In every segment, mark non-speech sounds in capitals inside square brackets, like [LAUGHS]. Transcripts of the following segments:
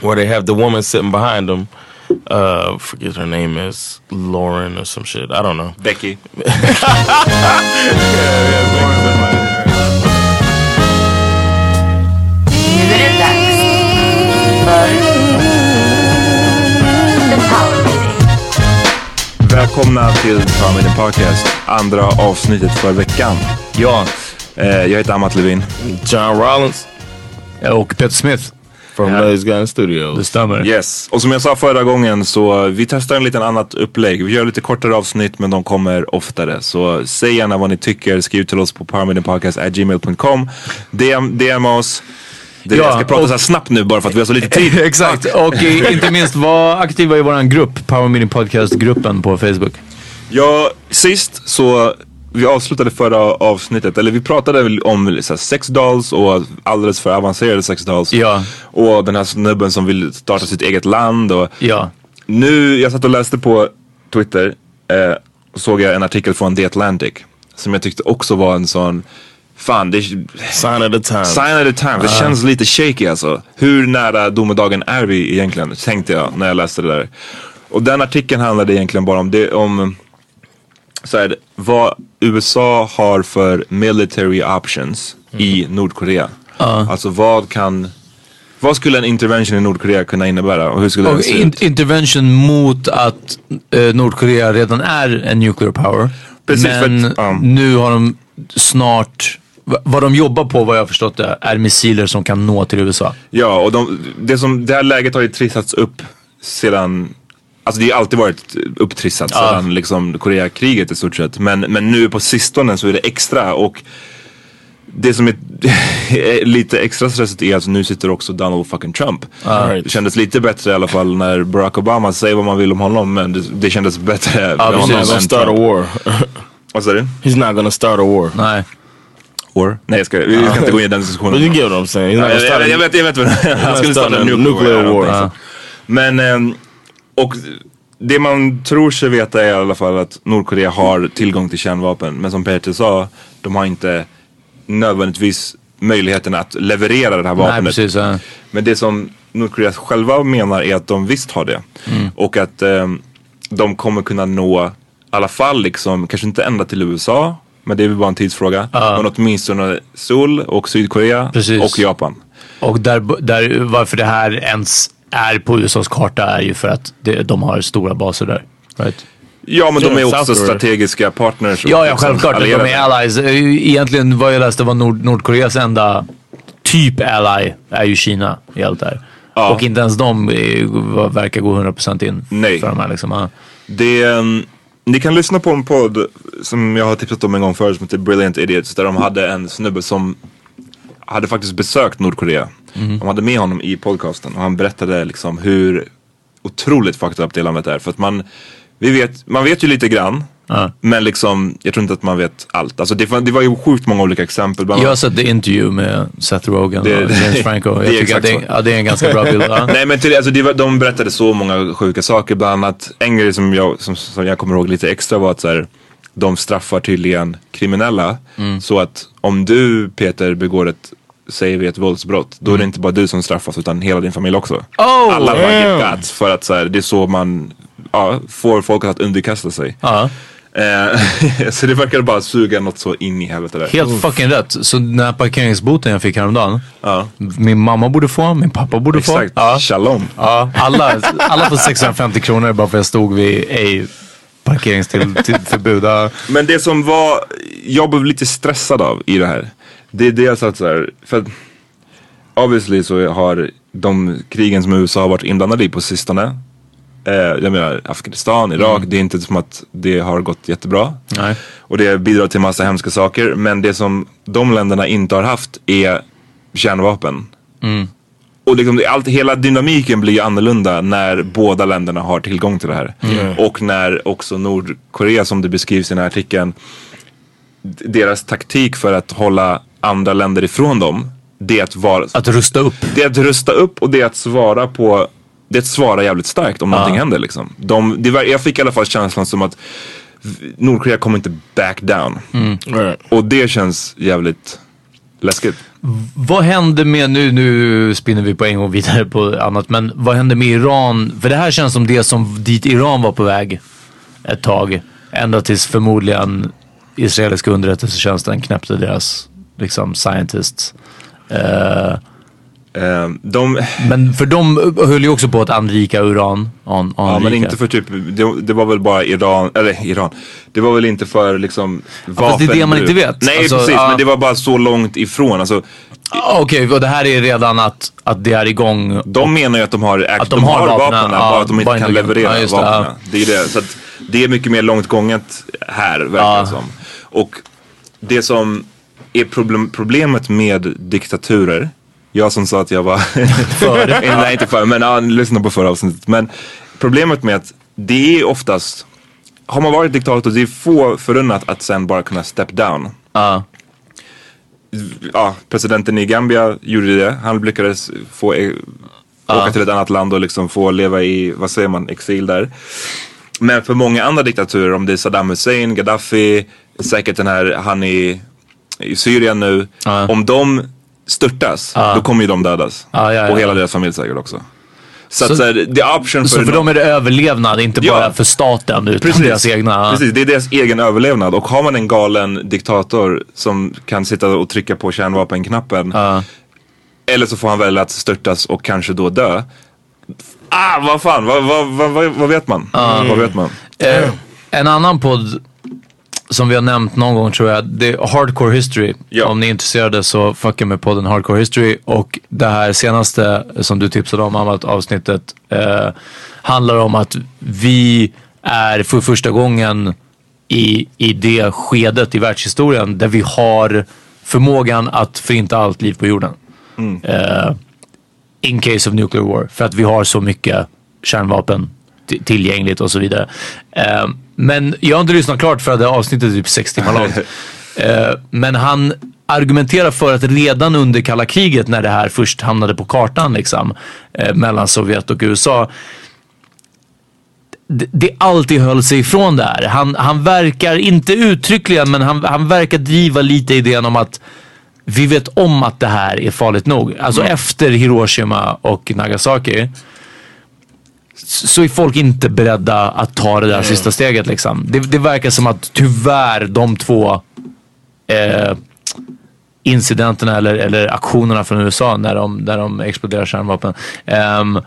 where they have the woman sitting behind them. Uh, forget her name is Lauren or some shit. I don't know. Becky. Nu är det dags [LAUGHS] för The Power Meeting. Välkomna till Family Podcast, andra avsnittet för veckan. Ja, eh, jag heter Amat Levin. John Rollins Och Peter Smith. From Lazy Gun Studios. Det stämmer. Yes, och som jag sa förra gången så vi testar en liten annat upplägg. Vi gör lite kortare avsnitt men de kommer oftare. Så säg gärna vad ni tycker, skriv till oss på powermeetingpodcast.gmail.com DM, DM oss. Det, Ja, jag ska prata och- så här snabbt nu bara för att vi har så lite tid. [LAUGHS] Exakt. Och i, inte minst var aktiva i våran grupp, Power Meeting Podcast-gruppen på Facebook. Ja, sist så vi avslutade förra avsnittet, eller vi pratade om så här, sex dolls och alldeles för avancerade sex dolls. Ja. Och den här snubben som vill starta sitt eget land och Ja. Nu, jag satt och läste på Twitter eh, och såg jag en artikel från The Atlantic som jag tyckte också var en sån Fan, det Sign of the time. sign of the time. Det känns lite shaky alltså. Hur nära domedagen är vi egentligen? Tänkte jag när jag läste det där. Och den artikeln handlade egentligen bara om det, om så här, vad USA har för military options i Nordkorea. Alltså vad kan, vad skulle en intervention i Nordkorea kunna innebära och hur skulle den Och se in, ut? intervention mot att eh, Nordkorea redan är en nuclear power. Precis, men att, ja. nu har de snart, va- vad de jobbar på vad jag har förstått det, är missiler som kan nå till USA. Ja, och de, det, som, det här läget har ju trissats upp sedan Alltså det har alltid varit upptrissat sedan liksom Koreakriget i stort sett. Men, men nu på sistone så är det extra och det som är [LAUGHS] lite extra stressigt är att nu sitter också Donald fucking Trump. Right. Det kändes lite bättre i alla fall när Barack Obama säger vad man vill om honom men det, det kändes bättre med He's honom gonna start a war. Vad sa du? He's not gonna start a war. Nej. War? Nej jag ska, vi ska inte gå in i den diskussionen. But you get what I'm saying. He's not Ja, gonna jag, vet, jag vet vad Han [LAUGHS] skulle start starta nuclear nuclear war. war. Ja. Men, ehm, och det man tror sig veta är i alla fall att Nordkorea har tillgång till kärnvapen. Men som Peter sa, de har inte nödvändigtvis möjligheten att leverera det här Nej, vapnet. precis. Ja. Men det som Nordkorea själva menar är att de visst har det. Mm. Och att ehm, de kommer kunna nå, i alla fall liksom, kanske inte ända till USA, men det är väl bara en tidsfråga. Men åtminstone Seoul och Sydkorea Precis. och Japan. Och där, där, varför det här ens är på USAs karta är ju för att det, de har stora baser där. Right? Ja men de är också South strategiska partners. Ja, ja självklart. De är allies. Egentligen vad jag läste var Nord, Nordkoreas enda typ ally är ju Kina i allt det här. Ja. Och inte ens de är, verkar gå 100% in Nej. för de här liksom. Ja. Det, ni kan lyssna på en podd som jag har tipsat om en gång förut som heter Brilliant Idiots. Där de hade en snubbe som hade faktiskt besökt Nordkorea. Mhm. De hade med honom i podcasten och han berättade liksom hur otroligt fucked up det landet är. För att man, vi vet, man vet ju lite grann. Ja. Men liksom, jag tror inte att man vet allt. Alltså det, var- det var ju sjukt många olika exempel. Jag har sett The Interview med Seth Rogen Det- och James [LAUGHS] Franco. det Jag är tycker att det, exakt ja, det är en ganska bra bild. [LAUGHS] Nej men till, alltså, det var, de berättade så många sjuka saker. Bland annat en grej som jag, som, som jag kommer ihåg lite extra var att så här, de straffar tydligen kriminella. Mm. Så att om du Peter begår ett, säger vi ett våldsbrott. Då är det inte bara du som straffas utan hela din familj också. Mm. Oh, Alla bara get guts för att så här, det är så man ja, får folk att underkasta sig. Ja. Eh, [LAUGHS] så det verkar bara suga något så in i helvete där. Helt fucking rätt. Så den här parkeringsboten jag fick häromdagen. Ja. Min mamma borde få, min pappa borde få. Exakt, Ja. shalom. Ja, alla, alla får 650 kronor bara för att jag stod vid ej parkeringstillförbud. Ja. Men det som var, jag blev lite stressad av i det här. Det är dels att så här, för att obviously så har de krigen som USA har varit inblandade i på sistone. Eh, jag menar Afghanistan, Irak, det är inte som att det har gått jättebra. Nej. Och det bidrar till massa hemska saker. Men det som de länderna inte har haft är kärnvapen. Och liksom, allt, hela dynamiken blir ju annorlunda när båda länderna har tillgång till det här. Och när också Nordkorea som det beskrivs i den här artikeln, deras taktik för att hålla andra länder ifrån dem, det är att, vara, Att rusta upp. det är att rusta upp och det är att svara på det är att svara jävligt starkt om någonting händer liksom. De, det var, jag fick i alla fall känslan som att Nordkorea kommer inte back down. Right. Och det känns jävligt läskigt. Vad hände med, nu, nu spinner vi på en gång vidare på annat, men vad händer med Iran? För det här känns som det som dit Iran var på väg ett tag. Ända tills förmodligen israeliska underrättelsetjänsten knäppte deras liksom scientists. Uh, de, men för de höll ju också på att anrika uran. An, ja, men anrika. inte för typ, det, det var väl bara Iran, eller Iran. Det var väl inte för liksom fast det är det man inte vet. Nej Alltså, precis, ja. men det var bara så långt ifrån. Alltså, Ah, Okej, och det här är redan att, att det är igång. de menar ju att de har, Att de de har har vapnen, vapnen, ja, bara att de inte kan leverera ja, vapnen. ja. Det, är det. Så att det är mycket mer långt gånget här, verkar Ja. det som. Och det som är problem, problemet med diktaturer, jag som sa att jag var [LAUGHS] För. [LAUGHS] Nej inte för, men ja, lyssna på förra avsnittet. Men problemet med att det är oftast, har man varit diktator, det är få förunnat att sen bara kunna step down. Ja. Ja, presidenten i Gambia gjorde det. Han lyckades få eh, åka till ett annat land och liksom få leva i, vad säger man, exil där. Men för många andra diktaturer, om det är Saddam Hussein, Gaddafi, säkert den här, han i, i Syrien nu. Ja. Om de störtas, då kommer ju de dödas. Ja, ja, ja. Och hela deras familj säkert också. Så, Så- så här, the option för, Så för dem är det överlevnad, inte Ja. bara för staten utan Precis. deras egna. Precis, det är deras egen överlevnad. Och har man en galen diktator som kan sitta och trycka på kärnvapenknappen. Ja. Eller så får han välja att störtas och kanske då dö. Ah, vad fan, vad, vad, vad, vad, vet man? Vad vet man? Eh, en annan podd som vi har nämnt någon gång tror jag, det är Hardcore History. Ja. Om ni är intresserade så fucka med podden Hardcore History. Och det här senaste som du tipsade om, Amat, avsnittet eh, handlar om att vi är för första gången i, i det skedet i världshistorien där vi har förmågan att förinta allt liv på jorden. Eh, in case of nuclear war. För att vi har så mycket kärnvapen tillgängligt och så vidare. Eh, men jag har inte lyssnat klart för att det avsnittet är typ sex timmar långt. [LAUGHS] Eh, men han argumenterar för att redan under kalla kriget när det här först hamnade på kartan liksom, eh, mellan Sovjet och USA det, det alltid höll sig ifrån det här. Han, han verkar, inte uttryckligen, men han, han verkar driva lite idén om att vi vet om att det här är farligt nog. Alltså efter Hiroshima och Nagasaki så är folk inte beredda att ta det där sista steget. Liksom. Det, det verkar som att tyvärr de två eh, incidenterna eller, eller aktionerna från USA när de, när de exploderar kärnvapen ehm,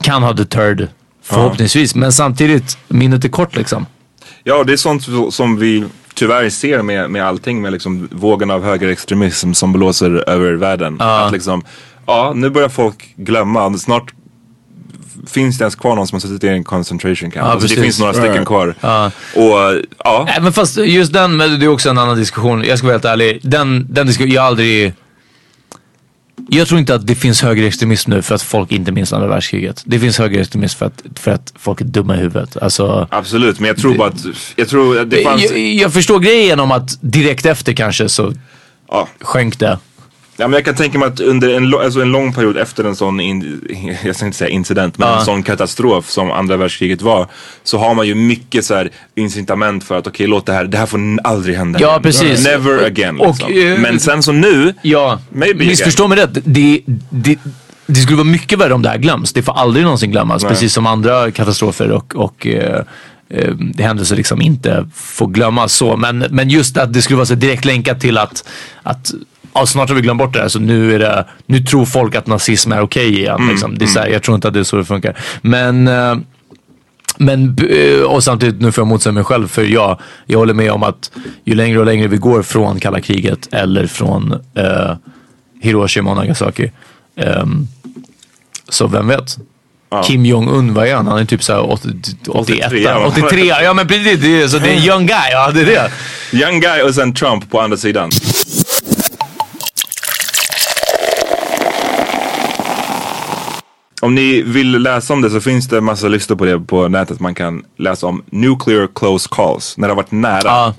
kan ha deterred förhoppningsvis. Men samtidigt, minnet är kort liksom. Ja, det är sånt som vi tyvärr ser med, med allting med liksom vågen av högerextremism som blåser över världen. Att liksom, ja, nu börjar folk glömma. Snart finns det ens kvar någon som har suttit i en concentration camp. alltså, det finns några stycken kvar. Ja. Och ja, Även fast just den, men det är också en annan diskussion. Jag ska vara helt ärlig. Den, den diskussionen, jag har aldrig... Jag tror inte att det finns högerextremism nu för att folk inte minns andra världskriget. Det finns högerextremism för att, för att folk är dumma i huvudet. Alltså, absolut. Men jag tror bara att, jag tror att det fanns, jag, jag förstår grejen om att direkt efter kanske så ja. sjönk det. Ja, men jag kan tänka mig att under en, alltså en lång period efter en sån, in, [LAUGHS] jag ska inte säga incident, men Ja. en sån katastrof som andra världskriget var. Så har man ju mycket så här incitament för att okej låt det här, det här får aldrig hända Ja, igen. precis. Never again. och, liksom. eh, men sen så nu, Ja, Maybe missförstå mig rätt. Det, det, det skulle vara mycket värre om det här glöms. Det får aldrig någonsin glömmas. Nej. Precis som andra katastrofer och, och eh, eh, händelser liksom inte får glömmas. Så. Men, men just att det skulle vara så direkt länkat till att, att ja, snart har vi glömt bort det här så nu, är det, nu tror folk att nazism är okej igen. liksom. det är så här, jag tror inte att det är så det funkar. Men eh, men, eh, och samtidigt, nu får jag motsäga mig själv för jag, jag håller med om att ju längre och längre vi går från kalla kriget eller från eh, Hiroshima och Nagasaki. ehm, så vem vet? Kim Jong-Un, vad är han? Han är typ såhär 81, 83, ja. 83, ja men precis, det är, så det är en young guy, ja det är det. young guy och sen Trump på andra sidan. Om ni vill läsa om det så finns det massa listor på det på nätet. Man kan läsa om nuclear close calls. När det har varit nära. Ja.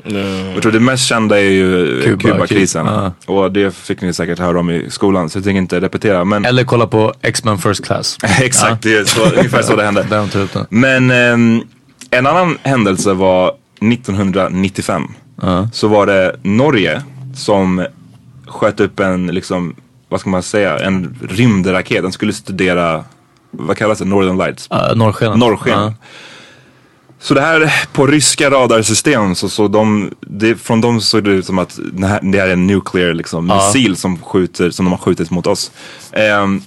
Jag tror det mest kända är ju Kuba- Kuba-krisen. ja. Och det fick ni säkert höra om i skolan. Så jag tänker inte repetera. Men Eller kolla på X-Men First Class. [LAUGHS] exakt, det är så, ungefär så det hände. Där de. Men ehm, en annan händelse var 1995. Så var det Norge som sköt upp en, liksom, vad ska man säga, en rymdraket. Den skulle studera, vad kallas det, Northern Lights? Uh, Norrsken. Norrsken. Ja. Så det här på ryska radarsystem så, så de, det, från dem såg det ut som att det här, det här är en nuclear liksom, missil som, skjuter, som de har skjutit mot oss. Ehm,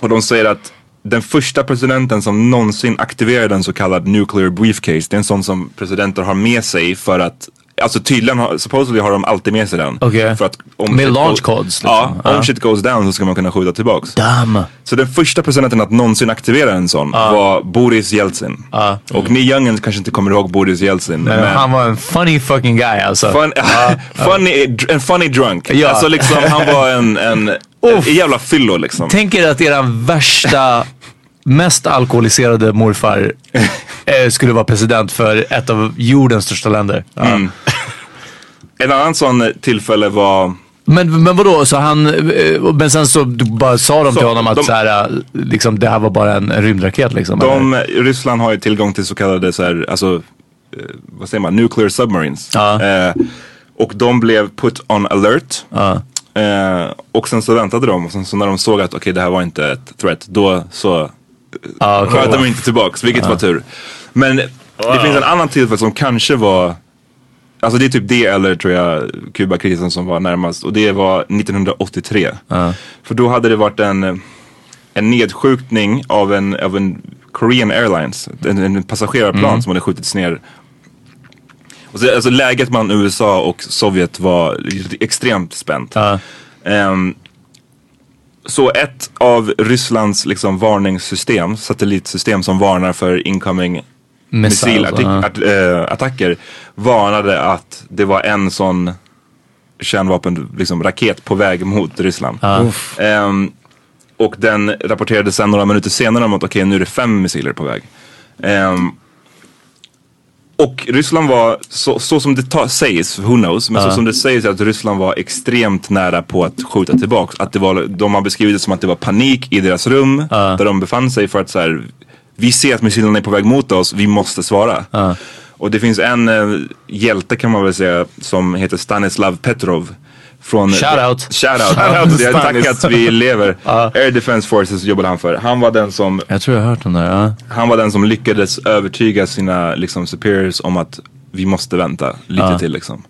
och de säger att den första presidenten som någonsin aktiverade en så kallad nuclear briefcase, det är en sån som presidenter har med sig för att Alltså tydligen, har, supposedly har de alltid med sig den. Okej. För att om Med launch codes, liksom. Ja, om shit goes down så ska man kunna skjuta tillbaks. Damn. Så den första presidenten att någonsin aktivera en sån var Boris Jeltsin. Och ni youngens kanske inte kommer ihåg Boris Jeltsin. Men han var en funny fucking guy alltså. Fun, [LAUGHS] funny, en funny drunk. Ja. Alltså liksom han var en, en, [LAUGHS] en Uff. jävla fyllo liksom. Tänk er att eran värsta, mest alkoholiserade morfar [LAUGHS] eh, skulle vara president för ett av jordens största länder. Ja. Mm. En annan sån tillfälle var Men, men vadå, så han, eh, men sen så bara sa de Så, till honom att de- så här, liksom, det här var bara en, rymdraket liksom? De, eller? Ryssland har ju tillgång till så kallade så här, alltså, eh, vad säger man, nuclear submarines. Ja. Eh, och de blev put on alert. Ja. Eh, och sen så väntade de och sen så när de såg att okej det här var inte ett threat, då så Ja, okej. sköt de inte tillbaks, vilket var tur. Men det finns en annan tillfälle som kanske var Alltså det är typ det eller tror jag Kubakrisen som var närmast och det var 1983. För då hade det varit en, en nedskjutning av en, av en Korean Airlines, en, en passagerarplan som hade skjutits ner. Och så, alltså läget mellan USA och Sovjet var extremt spänt. Ja. Ehm, så ett av Rysslands liksom varningssystem, satellitsystem som varnar för incoming Missiles, ja. missilattacker varnade att det var en sån kärnvapen, liksom raket på väg mot Ryssland. Ehm, och den rapporterade sen några minuter senare om att okej nu är det fem missiler på väg. Ehm, och Ryssland var, så, så som det ta, sägs, who knows, men så som det sägs att Ryssland var extremt nära på att skjuta tillbaks. Att det var, de har beskrivit det som att det var panik i deras rum där de befann sig för att så här, vi ser att missilerna är på väg mot oss, vi måste svara. Och det finns en eh, hjälte kan man väl säga som heter Stanislav Petrov. Från, Shoutout. Shoutout. Det är [LAUGHS] tack att vi lever. [LAUGHS] Air Defense Forces jobbade han för. Han var den som Jag tror jag har hört den där. Ja. han var den som lyckades övertyga sina liksom, superiors om att vi måste vänta lite Ja. till liksom.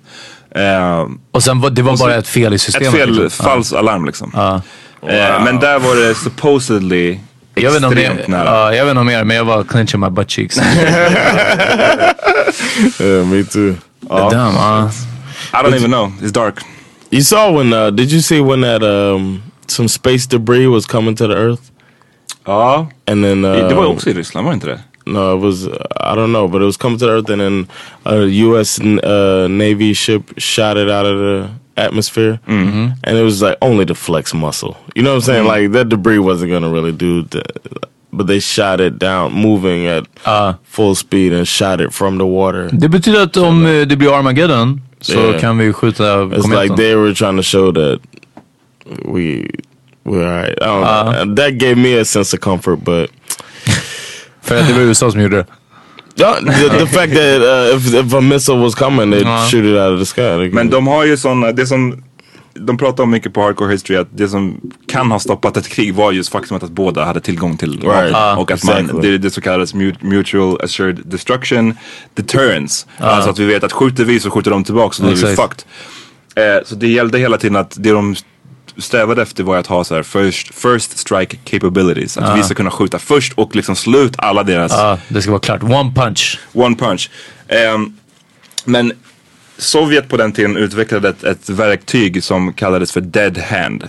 Eh, Och sen var det var bara ett fel i systemet. ett fel, liksom. falsk alarm liksom. Eh, men där var det supposedly Jag vet, inte om extremt mer, nära. ja, jag vet inte om mer, men jag var clenching my butt cheeks. Yeah, [LAUGHS] me too. Damn, ja. I don't even know, it's dark. You saw when? Uh, did you see when that um, some space debris was coming to the Earth? Ja, And then uh, det var ju också i Ryssland, var det inte det? No, it was I don't know, but it was coming to the Earth, and then a U.S. Uh, Navy ship shot it out of the atmosphere, and it was like only to flex muscle. You know what I'm saying? Like that debris wasn't gonna really do, the, but they shot it down, moving at Ja. full speed, and shot it from the water. Det betyder att om eh, det blir Armageddon så Yeah. kan vi skjuta It's like they were trying to show that we we're alright. Know. That gave me a sense of comfort, but [LAUGHS] För att det var USA som gjorde det. Yeah, the, the [LAUGHS] fact that uh, if, if a missile was coming, they'd Uh. shoot it out of the sky. Men de har ju sådana, det som de pratar om mycket på Hardcore History att det som kan ha stoppat ett krig var just faktumet att båda hade tillgång till vapen. Right. Ah, och att man, exactly. det, det så kallades mu- mutual assured destruction deterrence. Alltså att vi vet att skjuter vi så skjuter de tillbaka så då är vi fucked. Eh, så det gällde hela tiden att det de strävade efter var att ha så här first, first strike capabilities. Att vi ska kunna skjuta först och liksom slå ut alla deras det ska vara klart. One punch. One punch. Ehm, men Sovjet på den tiden utvecklade ett, ett verktyg som kallades för dead hand.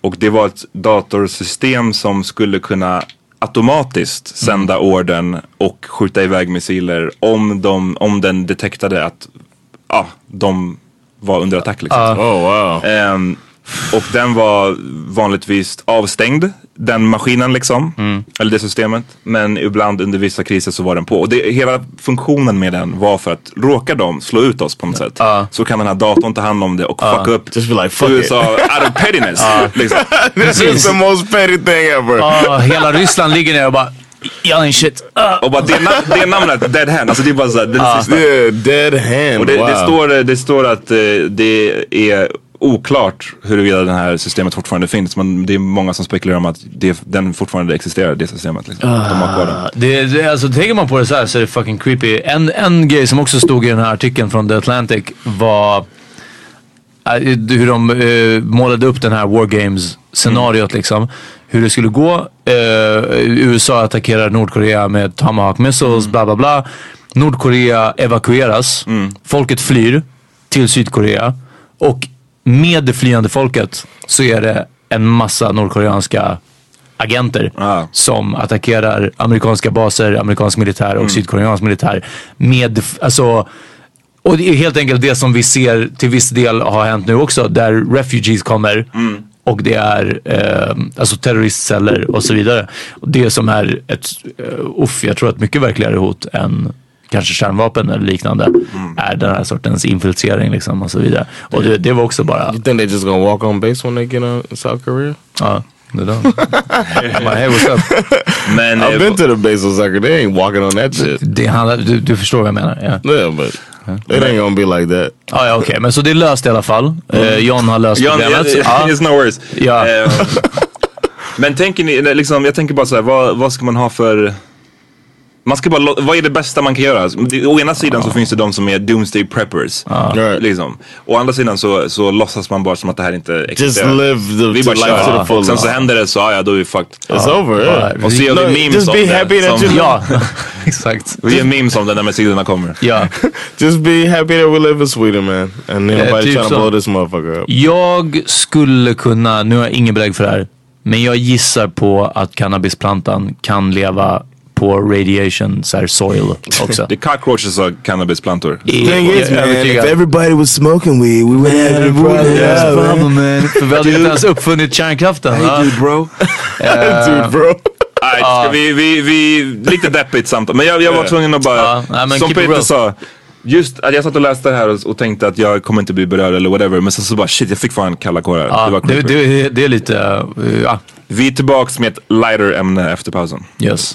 Och det var ett datorsystem som skulle kunna automatiskt sända orden och skjuta iväg missiler om, de, om den detektade att ah, de var under attack. Liksom. oh wow! Ehm, och den var vanligtvis avstängd, den maskinen liksom. Eller det systemet. Men ibland under vissa kriser så var den på. Och det, hela funktionen med den var för att råkar de slå ut oss på något sätt. Så kan den här datorn ta hand om det och fucka upp Just be like, fuck USA out of pettiness. liksom. This is the most petty thing ever. Ja, hela Ryssland ligger ner och bara Young shit. Ah. Och bara det, na- det namnet, dead hand, alltså det är bara såhär, det sista. Yeah, dead hand. Och det, wow. det, står, det står att eh, det är oklart huruvida det här systemet fortfarande finns. Men det är många som spekulerar om att det, den fortfarande existerar, det systemet. Liksom. De har kvar den. Det, det, alltså, tänker man på det så här så är det fucking creepy. En, en grej som också stod i den här artikeln från The Atlantic var äh, hur de eh, målade upp den här War Games scenariot liksom. Hur det skulle gå. Eh, USA attackerar Nordkorea med Tomahawk missiles, bla bla bla. Nordkorea evakueras. Folket flyr till Sydkorea. Och med det flyende folket så är det en massa nordkoreanska agenter Ah. som attackerar amerikanska baser, amerikansk militär och sydkoreansk militär. Med, alltså, och det är helt enkelt det som vi ser till viss del har hänt nu också. Där refugees kommer och det är eh, alltså terroristceller och så vidare. Och det som är ett, uh, uff, jag tror att mycket verkligare hot än kanske kärnvapen eller liknande är den här sortens infiltrering liksom och så vidare. Och det, det var också bara, You think they just gonna walk on base when they get out in South Korea? ja, det där. I'm like, [LAUGHS] hey what's up? Men I've eh, been to the base on South Korea. They ain't walking on that shit. Det handlar, du, du förstår vad jag menar? Ja. Yeah, but it ain't gonna be like that. Ah, ja, okej. Men så det är löst i alla fall. Eh, John har löst Jan, problemet. ja, Ja. [LAUGHS] it's no worries. Ja. Eh, men tänker ni, liksom, jag tänker bara så här, vad, vad ska man ha för man ska bara, vad är det bästa man kan göra? Å ena sidan så finns det de som är doomsday preppers. Right. Liksom. Å andra sidan så, så låtsas man bara som att det här inte Just existerar. live the vi bara life kör. to the sen så händer det så, ja, ja då är vi fucked. It's over. Yeah. Och så gör No, vi memes just om be det. happy that you Ja, [LAUGHS] exakt. Vi gör memes om det när missilerna kommer. Ja. [LAUGHS] Just be happy that we live in Sweden, man. And ain't Yeah, nobody typ trying to blow this motherfucker up. Jag skulle kunna, nu har jag ingen belägg för det här, men jag gissar på att cannabisplantan kan leva på radiation så här soil också. [LAUGHS] Det är cockroaches och cannabisplantor. I- Thing is, man, if everybody was smoking weed, we wouldn't have any problem. Yeah, problem, man. [LAUGHS] För vi hade inte ens uppfunnit kärnkraften. va? Dude bro. [LAUGHS] Dude, bro. Ska vi, vi, vi, lite deppigt samtal. Men jag, jag var tvungen att bara, men som Peter sa. Just att jag satt och läste det här och, och tänkte att jag kommer inte bli berörd eller whatever. Men sen så bara shit, jag fick fan kalla kårar. det Ja, det, creepy. det, det är lite, uh, ja, Vi är tillbaks med ett lighter ämne efter pausen. yes.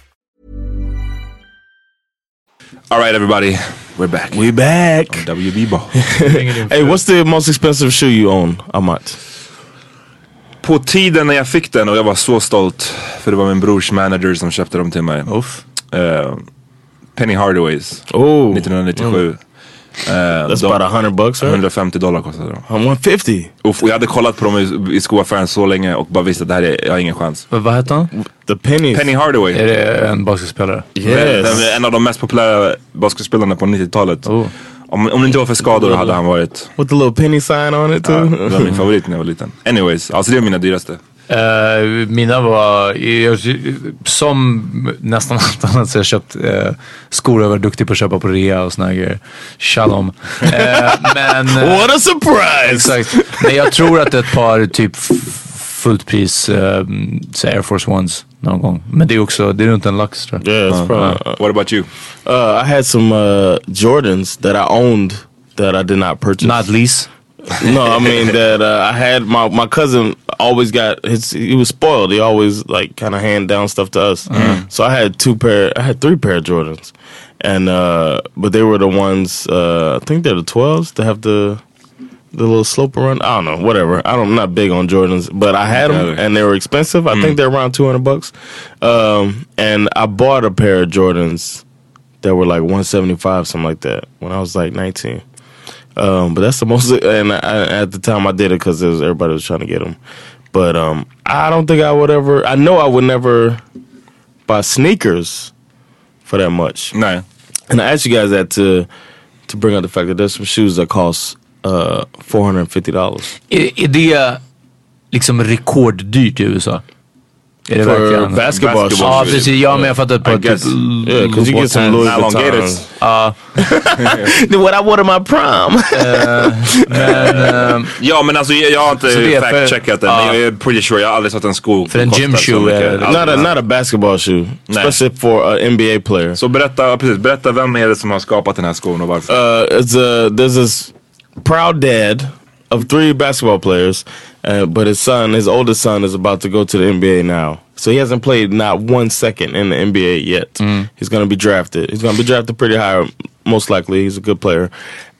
All right everybody, we're back. We back. WB ball. [LAUGHS] Hey, what's the most expensive shoe you own, Amat? På tiden när jag fick den och jag var så stolt. För det var min brors manager som köpte dem till mig. Uff. Eh, Penny Hardaways. Oh, 1997. Eh, that's about a hundred bucks, right? 150 dollar kostade de. I'm 150. Uff, och jag hade kollat på dem i, i skoaffären så länge och bara visste att det här är, jag har ingen chans. Vad vad heter han? The pennies. Penny Hardaway. Är det en basketspelare? Yes. är en av de mest populära basketspelarna på 90-talet. Oh. Om, om det inte var för skador hade han varit... With the little penny sign on it Ja, too. det var min favorit när jag var liten. Anyways, alltså det är mina dyraste. Eh, mina var, jag, som nästan [LAUGHS] allt annat så har jag köpt uh, skor jag var duktig på att köpa på rea och såna grejer. Shalom. Eh, men, [LAUGHS] What a surprise! exakt. Men jag tror att ett par typ fullt pris uh, Air Force Ones någon gång. Men det är också, det är runt en lax tror jag. Yeah, it's probably. What about you? Uh, I had some uh, Jordans that I owned that I did not purchase. Not lease. [LAUGHS] no, I mean that uh, I had my my cousin always got his. He was spoiled. He always like kind of hand down stuff to us. So I had two pair. I had three pair of Jordans, and uh, but they were the ones. Uh, I think they're the twelves. They have the the little slope run. I don't know. Whatever. I don't. I'm not big on Jordans, but I had them and they were expensive. I think they're around two hundred bucks. Um, and I bought a pair of Jordans that were like 175 something like that when I was like 19 um, but that's the most and I, at the time I did it because everybody was trying to get them but um, I don't think I would ever I know I would never buy sneakers for that much Nej. and I asked you guys that to to bring up the fact that there's some shoes that cost uh, $450 Är, är det liksom rekorddyrt i USA? Är det for verkligen? basketball. Ja precis, jag par I guess. typ Yeah, because you get some Louis Vuitton. Gators. Ja, [LAUGHS] what I wore to my prom. men ehm, [LAUGHS] Ja men alltså jag, har inte fact-checkat det men jag är pretty sure jag har aldrig sett en sko För en gym shoe är- not a not a basketball shoe, especially for an NBA player. Så berätta, precis, berätta vem är det som har skapat den här skon och varför? uh, it's a there's this proud dad of three basketball players, uh, but his son, his oldest son, is about to go to the NBA now. So he hasn't played not one second in the NBA yet. He's going to be drafted. He's going to be drafted pretty high, most likely. He's a good player.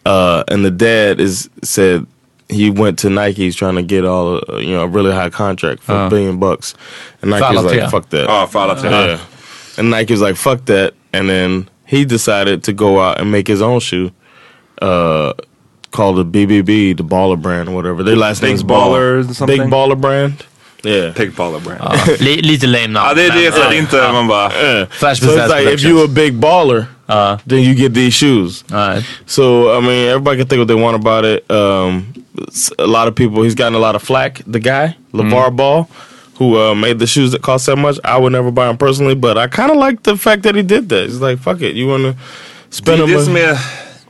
Uh, and the dad is said he went to Nike. He's trying to get all uh, you know a really high contract for a billion bucks, and Nike's alla like tre. fuck that. Ja, för alla tre. Yeah. And Nike was like, fuck that. And then he decided to go out and make his own shoe. Uh, called the BBB, the Baller brand or whatever. Their last Big name's Baller Ball. something? Big Baller brand. Yeah. Big Baller brand. Ja, [LAUGHS] li, lite lame namn. Ja, det är det. Så det är inte man bara... Yeah. Flash so it's like if you a big baller, Uh, then you get these shoes. alright. So I mean, everybody can think what they want about it. Um, s- a lot of people, he's gotten a lot of flack. The guy, LeVar Ball, who uh, made the shoes that cost that much. I would never buy them personally, but I kind of like the fact that he did that. It's like, fuck it, you want to Det spend är, them?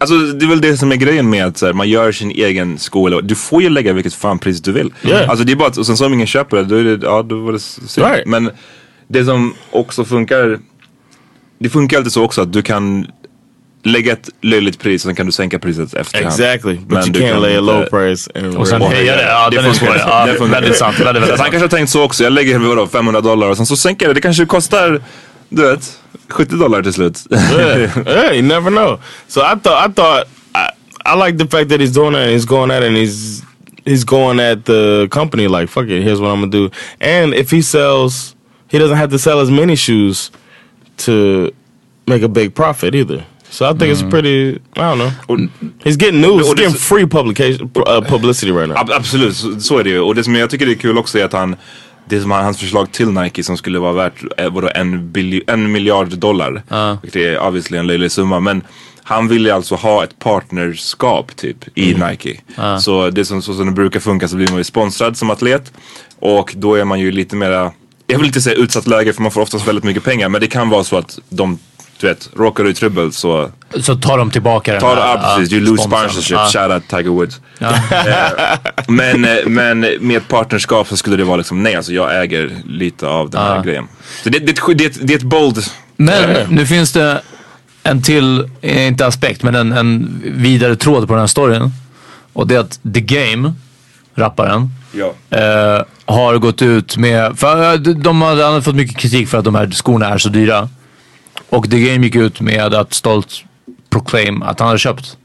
Det, alltså, det är väl det som är grejen med att så här, man gör sin egen sko. eller- Du får ju lägga vilket fan pris du vill. Yeah. Alltså det är bara att, och sen så om ingen köper det, då är det, ja då var det synd. Right. Men det som också funkar, det funkar alltid så också att du kan lägga ett löjligt pris och sen kan du sänka priset efterhand. Exactly, but Men you du can't kan lay a inte- low price and Och sen höja det. Ja, den är svår. Ja, Det funkar. väldigt sant. Han kanske har tänkt så också. Jag lägger vadå, 500 dollar och sen så sänker jag det. Det kanske kostar, du vet, 70 dollar till slut. yeah, yeah, you never know. So I thought, I thought, I, I like the fact that he's doing that. And he's going at it, and he's he's going at the company like, fuck it. Here's what I'm gonna do. And if he sells, he doesn't have to sell as many shoes to make a big profit either. So I think it's pretty. I don't know. He's getting news. He's Och getting free publication uh, publicity right now. Ab- absolut, så, så är det ju. Och det som jag tycker är kul också är att han, det som han, hans förslag till Nike som skulle vara värt eh, vadå, en, bilj- en miljard dollar. Vilket är obviously en löjlig summa. Men han vill ju alltså ha ett partnerskap typ i Nike. Så det som, så som det brukar funka så blir man ju sponsrad som atlet. Och då är man ju lite mera, jag vill inte säga utsatt läge för man får oftast väldigt mycket pengar. Men det kan vara så att de, du vet, råkar du i trubbel så Så tar de tillbaka den Ta, här, ja, precis. You lose sponsorship. Ja. Shout out Tiger Woods. Eh, men, eh, men med ett partnerskap så skulle det vara liksom, nej alltså jag äger lite av den här grejen. Så det, det, det, det är ett bold... Men nu finns det en till, inte aspekt, men en, en vidare tråd på den här storyn. Och det är att The Game, rapparen, Ja. eh, har gått ut med, för de- hade fått mycket kritik för att de här skorna är så dyra. Och The Game gick ut med att stolt proclaim att han hade köpt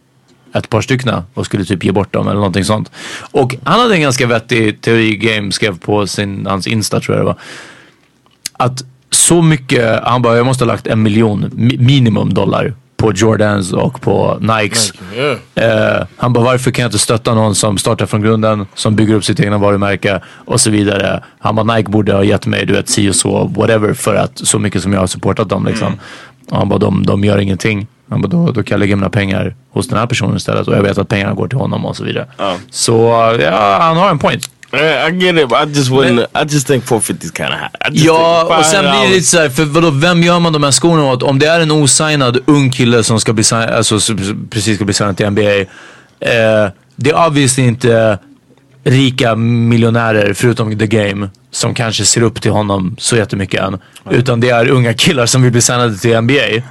ett par stycken och skulle typ ge bort dem eller någonting sånt. Och han hade en ganska vettig teori Game skrev på sin, hans Insta tror jag det var. Att så mycket, han bara jag måste ha lagt en miljon minimum dollar på Jordans och på Nikes. Yeah. Eh, han bara varför kan jag inte stötta någon som startar från grunden, som bygger upp sitt egna varumärke och så vidare. Han bara Nike borde ha gett mig du vet si och så whatever för att så mycket som jag har supportat dem liksom. Och han bara de, de gör ingenting. Han bara då, då kan jag lägga mina pengar hos den här personen istället och jag vet att pengarna går till honom och så vidare. Så ja, han har en point. Yeah, I get it, I just wouldn't. I just think 450 is kind of high. Ja, och sen blir det $500 lite såhär, för vadå, vem gör man de här skorna åt? Om det är en osignad ung kille som ska bli alltså, precis ska bli signad till NBA. Eh, det är obviously inte rika miljonärer, förutom The Game, som kanske ser upp till honom så jättemycket än. Utan det är unga killar som vill bli signade till NBA.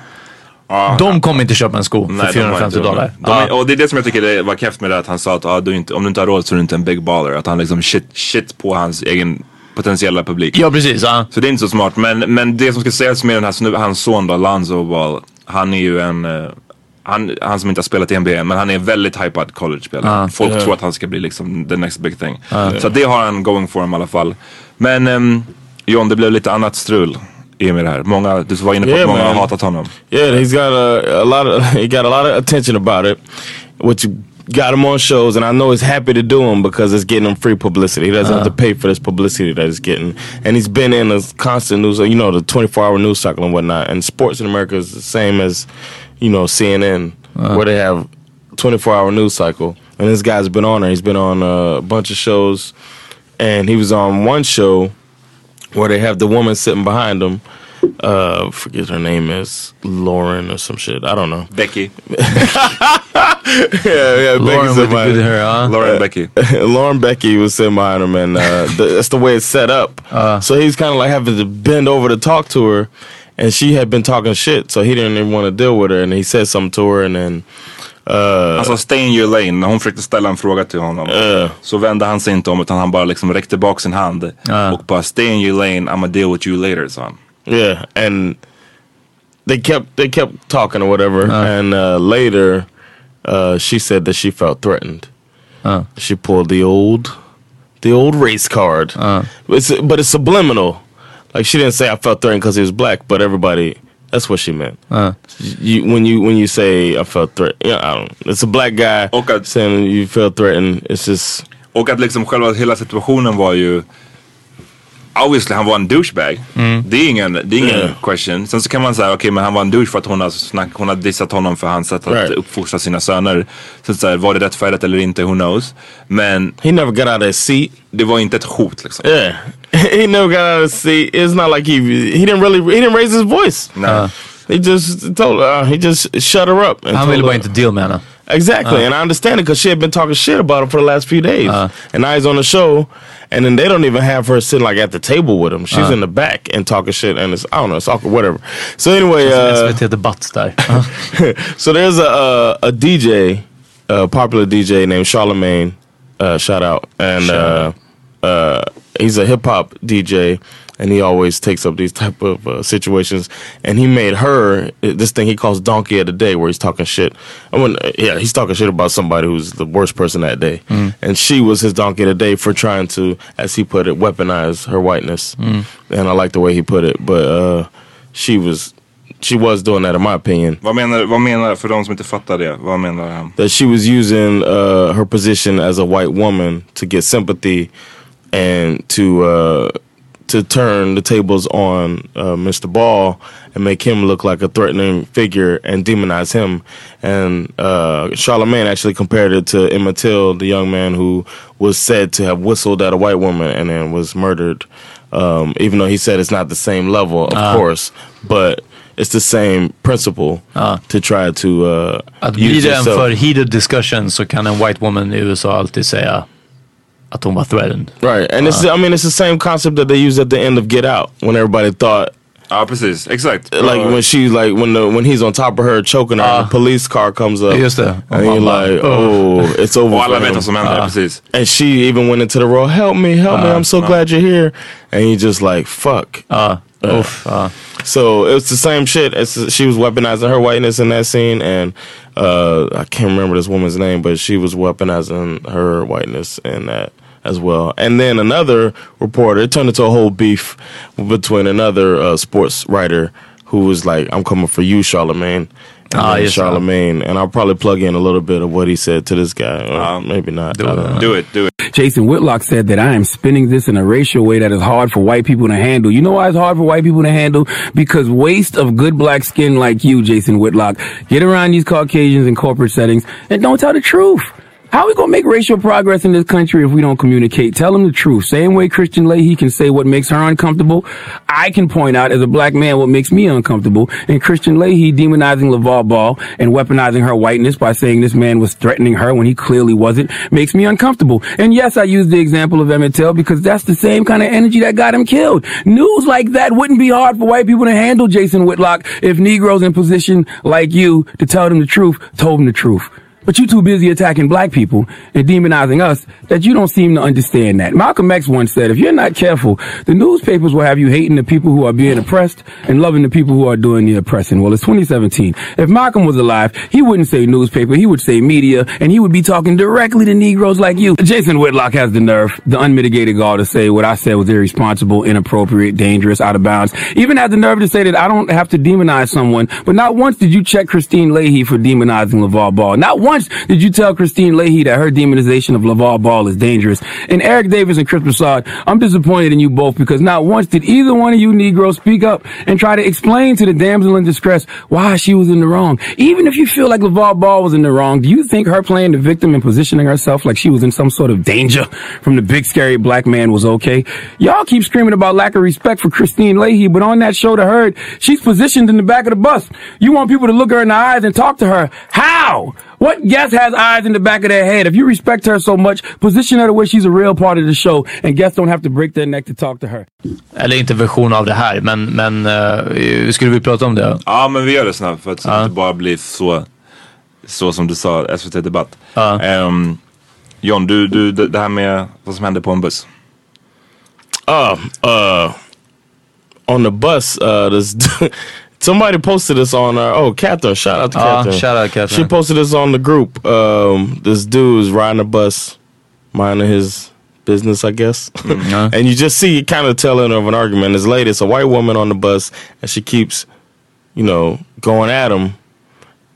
De kommer inte köpa en sko för Nej, har 450 inte- dollar. De är, Ja. och det är det som jag tycker det var keft med det att han sa att ah, du inte, om du inte har råd så är du inte en big baller. Att han liksom shit, shit på hans egen potentiella publik. ja, precis. Ja. Så det är inte så smart. Men, men det som ska sägas med den här snubben, hans son då, Lonzo Ball. Han är ju en, eh, han, han som inte har spelat i NBA, men han är en väldigt hypad college-spelare. Folk tror att han ska bli liksom the next big thing. Så det har han going for him i alla fall. Men um, John, det blev lite annat strul i med det här. Många, du var inne på Yeah, att många har man. hatat honom. Yeah, he's got a, a lot of [LAUGHS] he got a lot of attention about it, which got him on shows, and I know he's happy to do them because it's getting him free publicity. He doesn't have to pay for this publicity that he's getting, and he's been in a constant news, you know, the twenty four hour news cycle and whatnot. And sports in America is the same as, you know, CNN, where they have twenty four hour news cycle. And this guy's been on there. He's been on uh, a bunch of shows, and he was on one show where they have the woman sitting behind him. Uh, forget her name is Lauren or some shit. I don't know. Becky. [LAUGHS] [LAUGHS] yeah, yeah. Lauren Becky's with the good hair, huh? Lauren Becky. [LAUGHS] Lauren Becky was sitting behind him, and uh, the, that's the way it's set up. Uh, so he's kind of like having to bend over to talk to her, and she had been talking shit, so he didn't even want to deal with her, and he said something to her, and then. Uh, Alltså stay in your lane. När hon försökte ställa en fråga till honom. Uh. Så vände han sig inte om utan han bara liksom räckte bak sin hand. Och bara stay in your lane, I'ma deal with you later sa han. Yeah, and they kept they kept talking or whatever, and uh, later uh, she said that she felt threatened. She pulled the old, the old race card. It's but it's subliminal. Like she didn't say I felt threatened because he was black, but everybody That's what she meant. You, when you when you say I felt threat, yeah, I don't. It's a black guy saying you felt threatened. It's just Och att liksom själva hela situationen var ju Obviously han var en douchebag. Det är ingen, det är ingen Yeah. question. Sen så kan man säga okej men han var en douche för att hon har, snack, hon har dissat honom för hans sätt att Right. uppfostra sina söner. Så, så här, var det rättfärdigt eller inte, who knows. Men he never got out of his seat. Det var inte ett hot liksom. Yeah, [LAUGHS] he never got out of his seat. It's not like he he didn't really he didn't raise his voice. No, he just told uh, he just shut her up. Han ville bara inte deal med henne. Exactly, Uh. and I understand it because she had been talking shit about him for the last few days, and now he's on the show, and then they don't even have her sitting like at the table with him. She's Uh. in the back and talking shit, and it's I don't know, it's awkward, whatever. So anyway, uh, SVT Debatt där. so there's a a, a DJ, a popular DJ named Charlemagne. Uh, shout out, and uh, uh, he's a hip hop DJ, and he always takes up these type of uh, situations. And he made her uh, this thing he calls Donkey of the Day, where he's talking shit. I mean, uh, yeah, he's talking shit about somebody who's the worst person that day, Mm. and she was his Donkey of the Day for trying to, as he put it, weaponize her whiteness. Mm. And I like the way he put it, but uh, she was. She was doing that in my opinion. Vad menar, vad menar, för de som inte fattar det, vad menar han? that she was using uh, her position as a white woman to get sympathy and to uh, to turn the tables on uh, Mr. Ball and make him look like a threatening figure and demonize him. And uh, Charlemagne actually compared it to Emmett Till, the young man who was said to have whistled at a white woman and then was murdered. Um, even though he said it's not the same level, of Ah. course, but it's the same principle to try to uh, Att use blir det en yourself. för heated discussion så kan en white woman i USA alltid säga att hon var threatened. Right, and it's I mean it's the same concept that they used at the end of Get Out when everybody thought. Ja precis, exakt. Like when she like when the when he's on top of her choking her, and the police car comes up. Just det. and Och man you're like, "Oh." oh, it's over. Och alla for vet him. vad som händer, precis. And she even went into the role. Help me, help me! Uh, I'm so uh. glad you're here. And he just like fuck. Uh, Uh, oof, uh. So it was the same shit. It's, she was weaponizing her whiteness in that scene, and uh, I can't remember this woman's name, but she was weaponizing her whiteness in that as well. And then another reporter, it turned into a whole beef between another uh, sports writer who was like, "I'm coming for you, Charlemagne." And Ah, yes, Charlemagne, and I'll probably plug in a little bit of what he said to this guy. Or maybe not. Don't know. Do it, do it. Jason Whitlock said that I am spinning this in a racial way that is hard for white people to handle. You know why it's hard for white people to handle? Because waste of good black skin like you, Jason Whitlock, get around these Caucasians in corporate settings and don't tell the truth. How are we going to make racial progress in this country if we don't communicate? Tell them the truth. Same way Christian Leahy can say what makes her uncomfortable, I can point out as a black man what makes me uncomfortable. And Christian Leahy demonizing LaVar Ball and weaponizing her whiteness by saying this man was threatening her when he clearly wasn't makes me uncomfortable. And yes, I use the example of Emmett Till because that's the same kind of energy that got him killed. News like that wouldn't be hard for white people to handle, Jason Whitlock, if Negroes in position like you to tell them the truth told them the truth. But you're too busy attacking black people and demonizing us that you don't seem to understand that. Malcolm X once said, if you're not careful, the newspapers will have you hating the people who are being oppressed and loving the people who are doing the oppressing. Well, it's 2017. If Malcolm was alive, he wouldn't say newspaper, he would say media, and he would be talking directly to Negroes like you. Jason Whitlock has the nerve, the unmitigated gall to say what I said was irresponsible, inappropriate, dangerous, out of bounds. Even had the nerve to say that I don't have to demonize someone, but not once did you check Christine Leahy for demonizing LeVar Ball. Not once did you tell Christine Leahy that her demonization of LeVar Ball is dangerous. And Eric Davis and Chris Broussard, I'm disappointed in you both because not once did either one of you Negroes speak up and try to explain to the damsel in distress why she was in the wrong. Even if you feel like LeVar Ball was in the wrong, do you think her playing the victim and positioning herself like she was in some sort of danger from the big scary black man was okay? Y'all keep screaming about lack of respect for Christine Leahy, but on that show to her, she's positioned in the back of the bus. You want people to look her in the eyes and talk to her. How? What guest has eyes in the back of their head? If you respect her so much, position her to where she's a real part of the show and guests don't have to break their neck to talk to her. Eller inte version av det här, men, men uh, skulle vi prata om det? Ja men vi gör det snabbt för att det inte bara blir så, så som du sa, SVT Debatt. Ehm, John, du, du, det det här med vad som hände på en buss. Uh, uh, on the bus, uh, this [LAUGHS] somebody posted this on our. Oh, Catherine! Shout out to Ah, Catherine. shout out, Catherine. She posted this on the group. Um, this dude is riding a bus, minding his business, I guess. [LAUGHS] and you just see kind of telling of an argument. This lady, it's a white woman on the bus, and she keeps you know, going at him,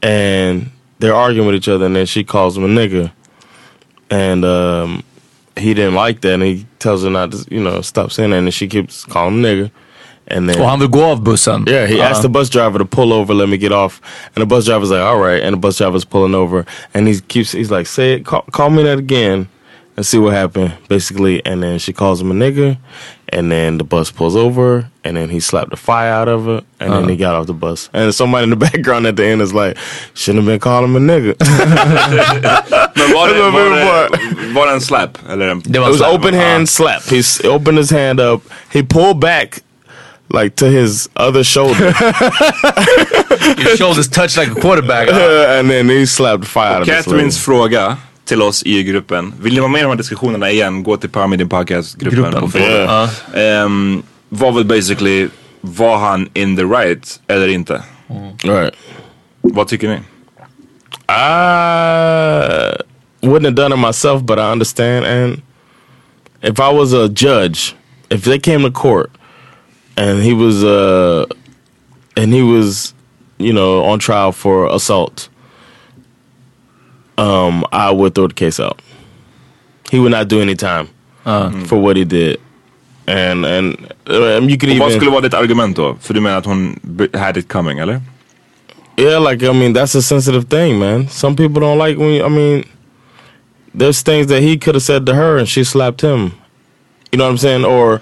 and they're arguing with each other, and then she calls him a nigga, and um, he didn't like that, and he tells her not to, you know, stop saying that, and then she keeps calling him nigga. And then, Och han vill gå av bussen. yeah, he Ja. asked the bus driver to pull over, let me get off. And the bus driver's like, all right. And the bus driver's pulling over. And he keeps, he's like, say it, call, call me that again and see what happened, basically. And then she calls him a nigger. And then the bus pulls over. And then he slapped the fire out of her. And then Uh. he got off the bus. And somebody in the [LAUGHS] background at the end is like, shouldn't have been calling him a nigger. Men var det, var det, var det en slap? Eller en, it was open hand slap. He opened his hand up. He pulled back like to his other shoulder. [LAUGHS] His shoulders touched like a quarterback. [LAUGHS] and then he slapped the fire out of Catherines lady. fråga till oss i gruppen. Vill ni vara med i de här diskussionerna igen, gå till Paramedian Podcast-gruppen Gruppen. på Facebook. Yeah. Ehm, var väl basically, var han in the right eller inte? Mm. Right. Vad tycker ni? I wouldn't have done it myself, but I understand. And if I was a judge, if they came to court and he was uh and he was, you know, on trial for assault, um, I would throw the case out. He would not do any time for what he did. And and uh, you could Och vad even skulle vara ditt argument då? För du menar att hon had it coming, eller? Yeah, like I mean, that's a sensitive thing, man. Some people don't like when you, I mean, there's things that he could have said to her and she slapped him. You know what I'm saying? Or it, ano-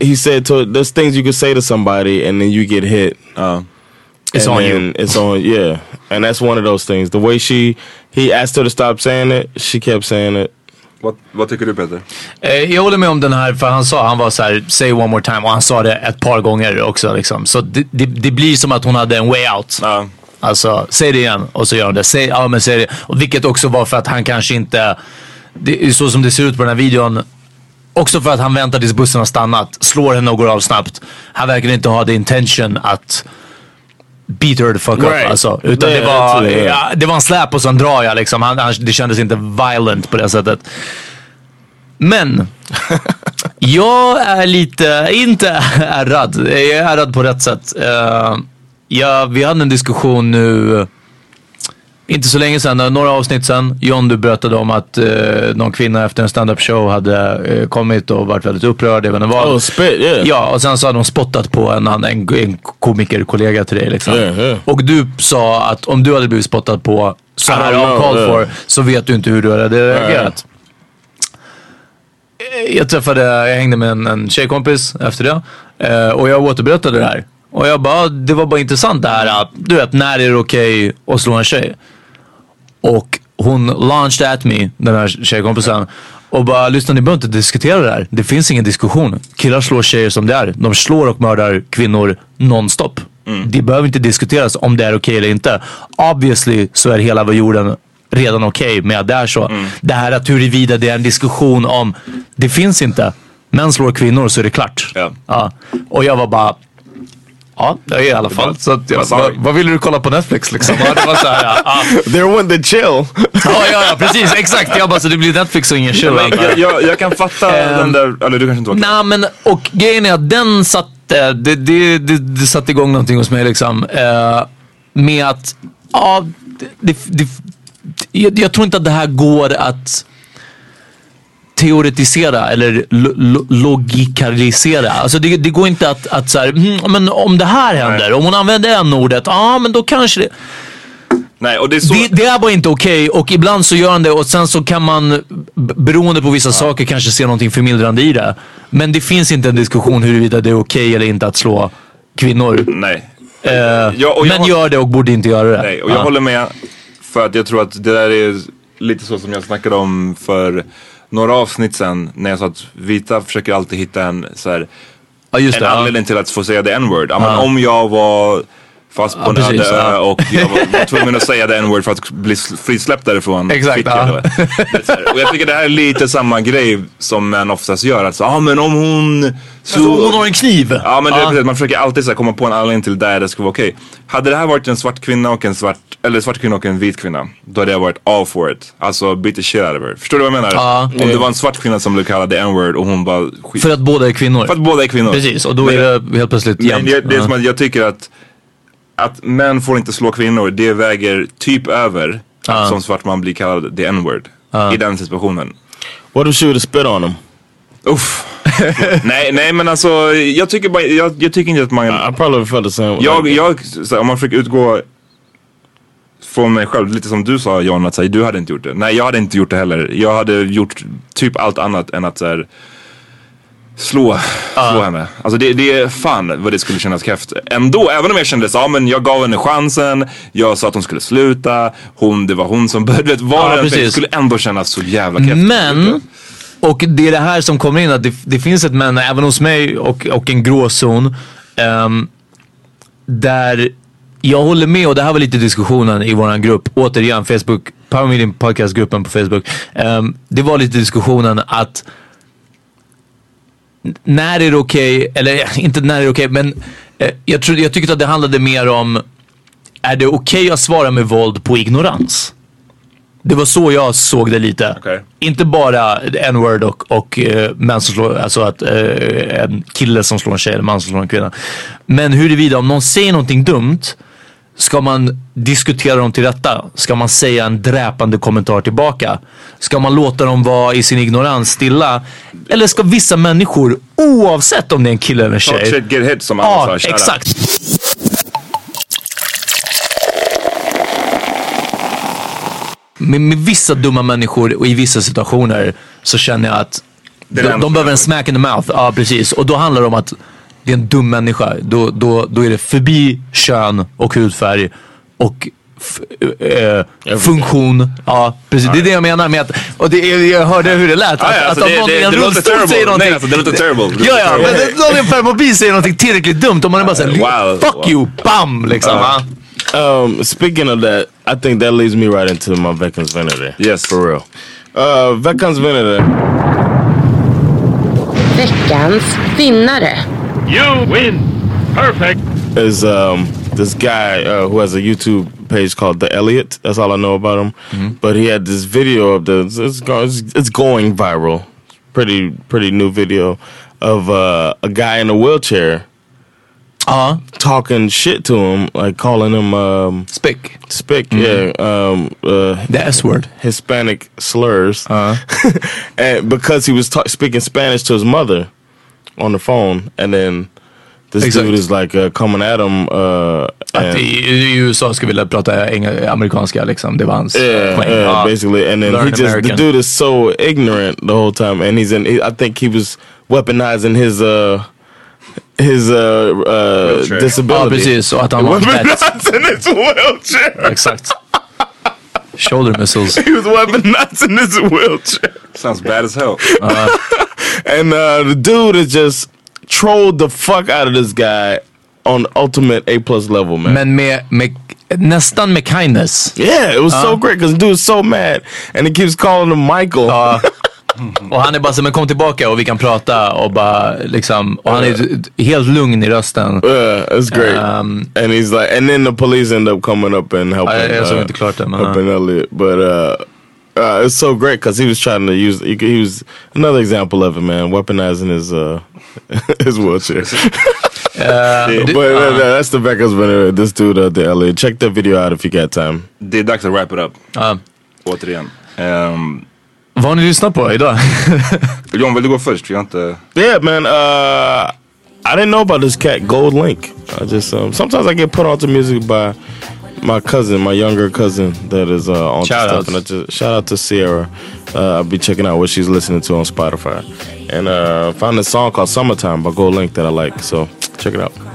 he said to there's things you could say to somebody and then you get hit. Uh, It's and on you. It's on yeah, and that's one of those things. The way she he asked her to stop saying it, she kept saying it. vad, vad tycker du Peter? Eh, Jag håller med om den här, för han sa, han var så här, say one more time och han sa det ett par gånger också liksom. Så det, det, det blir som att hon hade en way out. Ja. Alltså, säg det igen och så gör hon det. Säg, ja men säg det. Och vilket också var för att han kanske inte, det är så som det ser ut på den här videon. Också för att han väntar tills bussen har stannat, slår henne och går av snabbt. Han verkar inte ha the intention att beat her the fuck Right. up alltså. Utan Det- det, var, det- ja, det var en släp och sen drar jag liksom. Han, han, det kändes inte violent på det sättet. Men [LAUGHS] jag är lite, inte ärrad. Jag är ärrad på rätt sätt. Uh, ja, vi hade en diskussion nu, inte så länge sedan, några avsnitt sedan. John, du berättade om att uh, någon kvinna efter en stand-up show hade eh, kommit och varit väldigt upprörd. Inte vad. Oh, spit, yeah. Ja, och sen så hade de spottat på en, en, en komikerkollega till dig. Liksom. Yeah, yeah. Och du sa att om du hade blivit spottad på så här yeah. for så vet du inte hur du hade reagerat. Eh, Jag träffade, jag hängde med en, en tjejkompis efter det eh, och jag återberättade det här. Och jag bara, det var bara intressant det här att, du vet, när är det okej att slå en tjej? Och hon launched at me, den här tjejkompisen. Och bara, lyssna ni behöver inte diskutera det här. Det finns ingen diskussion. Killar slår tjejer som det är. De slår och mördar kvinnor nonstop. Det behöver inte diskuteras om det är okej eller inte. Obviously så är hela jorden redan okej med att det är så. Det här att huruvida det är en diskussion om, det finns inte. Män slår kvinnor så är det klart. Ja. Och jag var bara, ja, i alla fall. Så att jag, Vad vad, du? vad vill du kolla på Netflix liksom? Ja, det var så här, ja, [LAUGHS] ja. There went the chill. Ja, ja, ja, precis. Exakt. Jag bara, så det blir Netflix och ingen chill. Men jag, jag, jag kan fatta den där, eller du kanske inte var Nej, men och grejen är att den satte, det, det, det, det satte igång någonting hos mig liksom. Eh, med att, ja, det, jag, jag tror inte att det här går att teoretisera eller lo, lo, logikalisera. Alltså det, det går inte att, att så här, mm, men om det här händer, om hon använder en ordet, ja men då kanske det... Nej, och det är så... Det, det är bara inte okej och ibland så gör han det och sen så kan man beroende på vissa saker kanske se någonting förmildrande i det. Men det finns inte en diskussion huruvida det är okej eller inte att slå kvinnor. Nej. Eh, Ja, jag men har- gör det och borde inte göra det. Nej, och jag Ja. håller med. För att jag tror att det där är lite så som jag snackade om för några avsnitt sen. När jag sa att vita försöker alltid hitta en, så här, Ja, just en det, ja. anledning till att få säga the n-word. Ja, Ja. Om jag var fast på Ja, en precis, öde ö ja. och jag var, [LAUGHS] tvungen att säga the n-word för att bli frisläppt därifrån. Exakt, ja. det. Det. Och jag tycker det här är lite samma grej som män oftast gör. Att så, ah, men om hon... Så, Alltså, hon har en kniv. Ja men det är precis, man försöker alltid så här, komma på en anledning till där det ska vara okej. Hade det här varit en svart kvinna och en svart, eller svart kvinna och en vit kvinna. Då hade jag varit all for it. Alltså beat the shit out of her. Förstår du vad jag menar? Ja. Om det var en svart kvinna som blev kallad the n-word och hon bara skit. För att båda är kvinnor. För att båda är kvinnor. Precis, och då Men- är det helt plötsligt Men jämnt. det, det är som att jag tycker att att män får inte slå kvinnor, det väger typ över att som svart man blir kallad the n-word i den situationen. What if she would have spit on him? Uff. [LAUGHS] nej, nej men alltså jag tycker bara, jag, jag tycker inte att man... I probably felt the same. Jag, jag, om man försöker utgå från mig själv, lite som du sa John, att så här, du hade inte gjort det. Nej, jag hade inte gjort det heller. Jag hade gjort typ allt annat än att så här, slå, slå henne. Alltså det, det är fan vad det skulle kännas kräft. Ändå, även om jag kände så, ja men jag gav henne chansen, jag sa att hon skulle sluta, hon, det var hon som började, vet, vad Ja, det skulle ändå kännas så jävla kräft. Men, och det är det här som kommer in att det, det finns ett men även hos mig och, och en gråzon. ehm, där jag håller med och det här var lite diskussionen i våran grupp. Återigen Facebook, Power Meeting Podcast-gruppen på Facebook. Ehm, det var lite diskussionen att när är det okej, eller [LAUGHS] inte när är det okej, men eh, jag, jag tyckte att det handlade mer om är det okej att svara med våld på ignorans? Det var så jag såg det lite. Inte bara n-word och, och uh, män som slår, alltså att eh, en kille som slår en tjej eller en man som slår en kvinna. Men huruvida om någon säger någonting dumt Ska man diskutera dem till rätta? Ska man säga en dräpande kommentar tillbaka? Ska man låta dem vara i sin ignorans stilla? Eller ska vissa människor, oavsett om det är en kille eller en Talk tjej. shit, get hit som alla Ja, sa. up. exakt. Med, med vissa dumma människor och i vissa situationer så känner jag att de, de behöver en smack in the mouth. Ja, precis. Och då handlar det om att det är en dum människa. Då, då, då är det förbi kön och hudfärg och eh, funktion. Ja, precis. Det är det jag menar med att, och det, är- jag hörde hur det lät. Att, ja, alltså att det- om någon i en rullstol säger någonting. Nej, alltså, det låter terrible. Ja, ja. Men någon i en permobil säger någonting tillräckligt dumt och man är bara såhär, Wow. fuck you, bam liksom. va? Um, speaking of that, I think that leads me right into my Veckans Vanity. Yes. For real. Uh, Veckans Vanity. Veckans vinnare. You win. Perfect. Is um this guy uh, who has a YouTube page called The Elliot. That's all I know about him. But he had this video of the it's, go, it's, it's going viral. Pretty pretty new video of uh, a guy in a wheelchair. Uh -huh. talking shit to him, like calling him um, spick. Spick, yeah. Um, uh, the S word, Hispanic slurs, uh -huh. [LAUGHS] and because he was ta- speaking Spanish to his mother on the phone, and then this Exact. dude is like uh, coming at him. Uh, Att and- i, i USA ska vi prata eng- amerikanska liksom. Det var hans yeah, poäng. yeah, basically. And then he just American. the dude is so ignorant the whole time, and he's in. He, I think he was weaponizing his uh his uh, uh disability. Ja, precis. Och att han var en pet. weaponizing his wheelchair. Exakt. Shoulder missiles. he was weaponizing his wheelchair. Sounds bad as hell. And uh, the dude is just trolled the fuck out of this guy on ultimate A plus level, man. Men med, med, nästan med kindness. Yeah, it was so Ja. great because dude is so mad and he keeps calling him Michael. [LAUGHS] Och han är bara så men kom tillbaka och vi kan prata och bara liksom, och han är helt lugn i rösten. Yeah, it's great. Um, and he's like, and then the police end up coming up and helping. Ja, jag såg uh, inte klart det, men, helping Elliot, but uh, uh, it's so great because he was trying to use. He, he was another example of it, man, weaponizing his uh, [LAUGHS] his wheelchair. [LAUGHS] Uh, but uh, that's the Becca's winner. This dude, uh, the Elliot. Check that video out if you got time. Det är dags att wrap it up. Ja. Återigen. Um, Vad har ni lyssnat på idag? [LAUGHS] John, vill du gå först? Vi har inte... Yeah, man. Uh, I didn't know about this cat, Gold Link. I just um, sometimes I get put onto music by my cousin, my younger cousin, that is uh, on Shout stuff. And I just shout out to Sierra. Uh, I'll be checking out what she's listening to on Spotify, and uh, found a song called "Summertime" by Gold Link that I like. So check it out.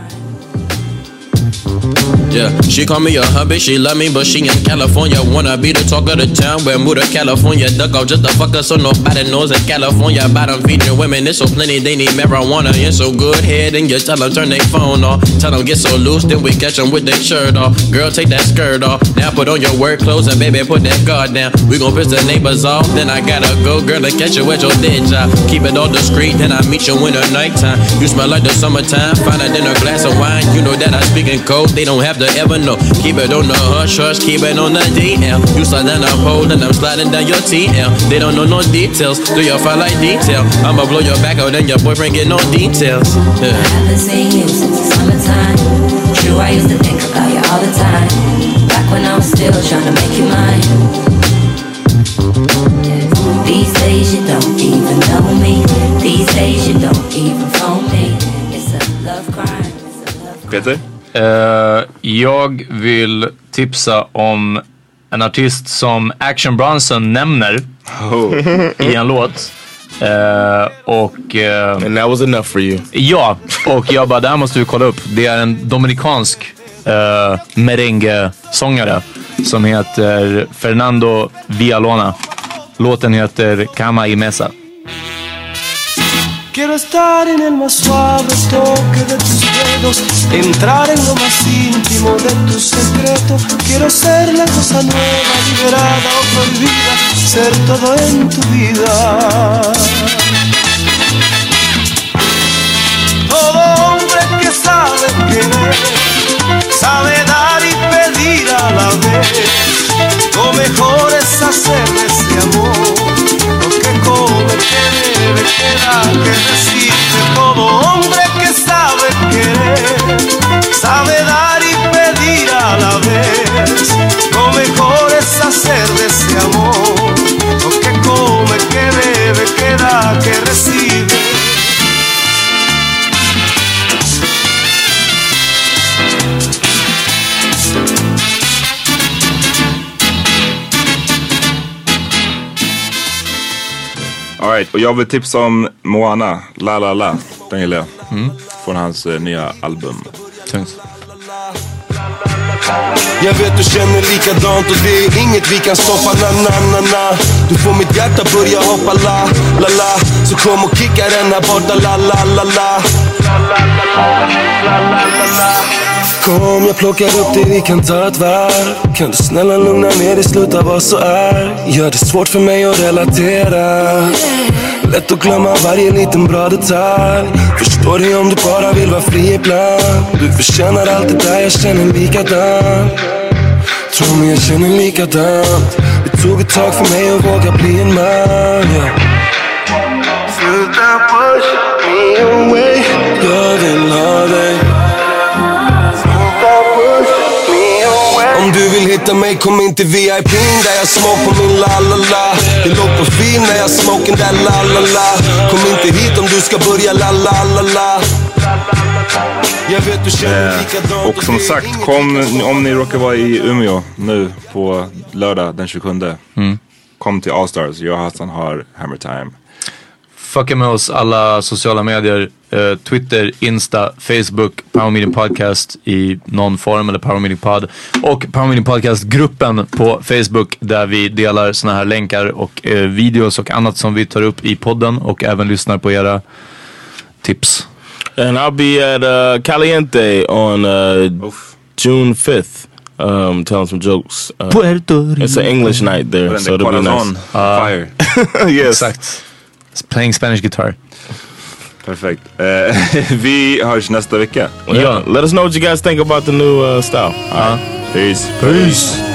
Yeah, she call me a hubby, she love me, but she in California. Wanna be the talk of the town, where move to California. Duck out just a fucker, so nobody knows that California. Bottom feeding women, it's so plenty, they need marijuana. It's so good head, and you tell them turn their phone off. Tell them get so loose, then we catch them with their shirt off. Girl, take that skirt off. Now put on your work clothes, and baby, put that guard down. We gon' piss the neighbors off, then I gotta go, girl, to catch you at your dead job. Keep it all discreet, then I meet you in the nighttime. You smell like the summertime, than a glass of wine. You know that I speak in code, they don't have to ever know. Keep it on the hush hush, keep it on the DL. You slide down the pole, and I'm sliding down your TL. They don't know no details, do your file like detail. I'ma blow your back out, and your boyfriend get no details. Yeah. I've been seeing you since the summertime. True, I used to think about your all the time. Back when I was still trying to make you mine. These days you don't even know me. These days you don't even phone me. It's a love crime. Peter? Eh, jag vill tipsa om en artist som Action Bronson nämner i en låt. Eh, och... eh, And that was enough for you. Ja, och jag bara, det här måste vi kolla upp. Det är en dominikansk uh, merengue-sångare som heter Fernando Villalona. Låten heter Cama y Mesa. Quiero estar en el más suave toque de tus dedos, entrar en lo más íntimo de tu secreto. Quiero ser la cosa nueva, liberada o prohibida, ser todo en tu vida. Todo hombre que sabe querer, sabe dar y pedir a la vez. Lo mejor es hacer ese amor que come, que bebe, que da, que recibe. Todo hombre que sabe querer, sabe dar y pedir a la vez. Lo mejor es hacer de ese amor lo que come, que bebe, que da, que recibe. Alright, och jag vill tipsa om Moana, La La La. Den gillar jag. Från hans eh, nya album. Tungt. Jag vet du känner likadant och det är inget vi kan stoppa na na na na Du får mitt hjärta börja hoppa la la la Så kom och kicka den här borta la la la la Kom jag plockar upp dig, vi kan ta ett varv. Kan du snälla lugna ner dig, sluta vara så arg? Gör det svårt för mig att relatera. Lätt att glömma varje liten bra detalj. Förstår dig om du bara vill vara fri ibland? Du förtjänar allt det där, jag känner likadant. Tro mig, jag känner likadant. Det tog ett tag för mig att våga bli en man. Sluta push me away. Jag vill ha dig du vill hitta mig, kom in till VIP Där jag smoke på min Det låg på fin när jag där la la la Kom inte hit om du ska börja Eh, och som sagt, kom om ni råkar vara i Umeå nu på lördag den 27. Mm. Kom till Allstars. Jag och Hassan har Hammer Time. Fucka med oss alla sociala medier. eh, Twitter, Insta, Facebook, Power Meeting Podcast i någon form eller Power Meeting Pod. Och Power Meeting Podcast-gruppen på Facebook där vi delar såna här länkar och eh, videos och annat som vi tar upp i podden och även lyssnar på era tips. And I'll be at uh, Caliente on uh, June 5th. Um, telling some jokes. Uh, Puerto it's an English night there, so it'll be nice. Fire. [LAUGHS] yes. Exakt. Playing Spanish guitar. Perfekt. Eh, [LAUGHS] vi hörs nästa vecka. Yeah. Let us know what you guys think about the new uh, style. Right. Peace. Peace.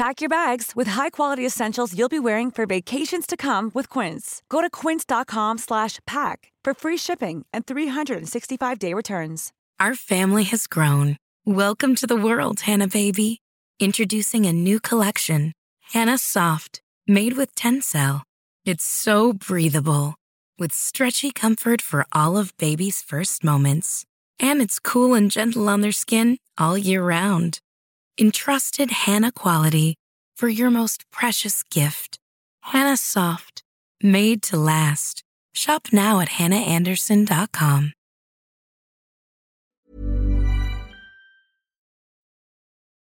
Pack your bags with high-quality essentials you'll be wearing for vacations to come with Quince. Go to quince.com slash pack for free shipping and 365-day returns. Our family has grown. Welcome to the world, Hannah baby. Introducing a new collection, Hannah Soft, made with Tencel. It's so breathable, with stretchy comfort for all of baby's first moments. And it's cool and gentle on their skin all year round. Entrusted Hannah quality for your most precious gift. Hannah Soft, made to last. Shop now at hannahanderson.com.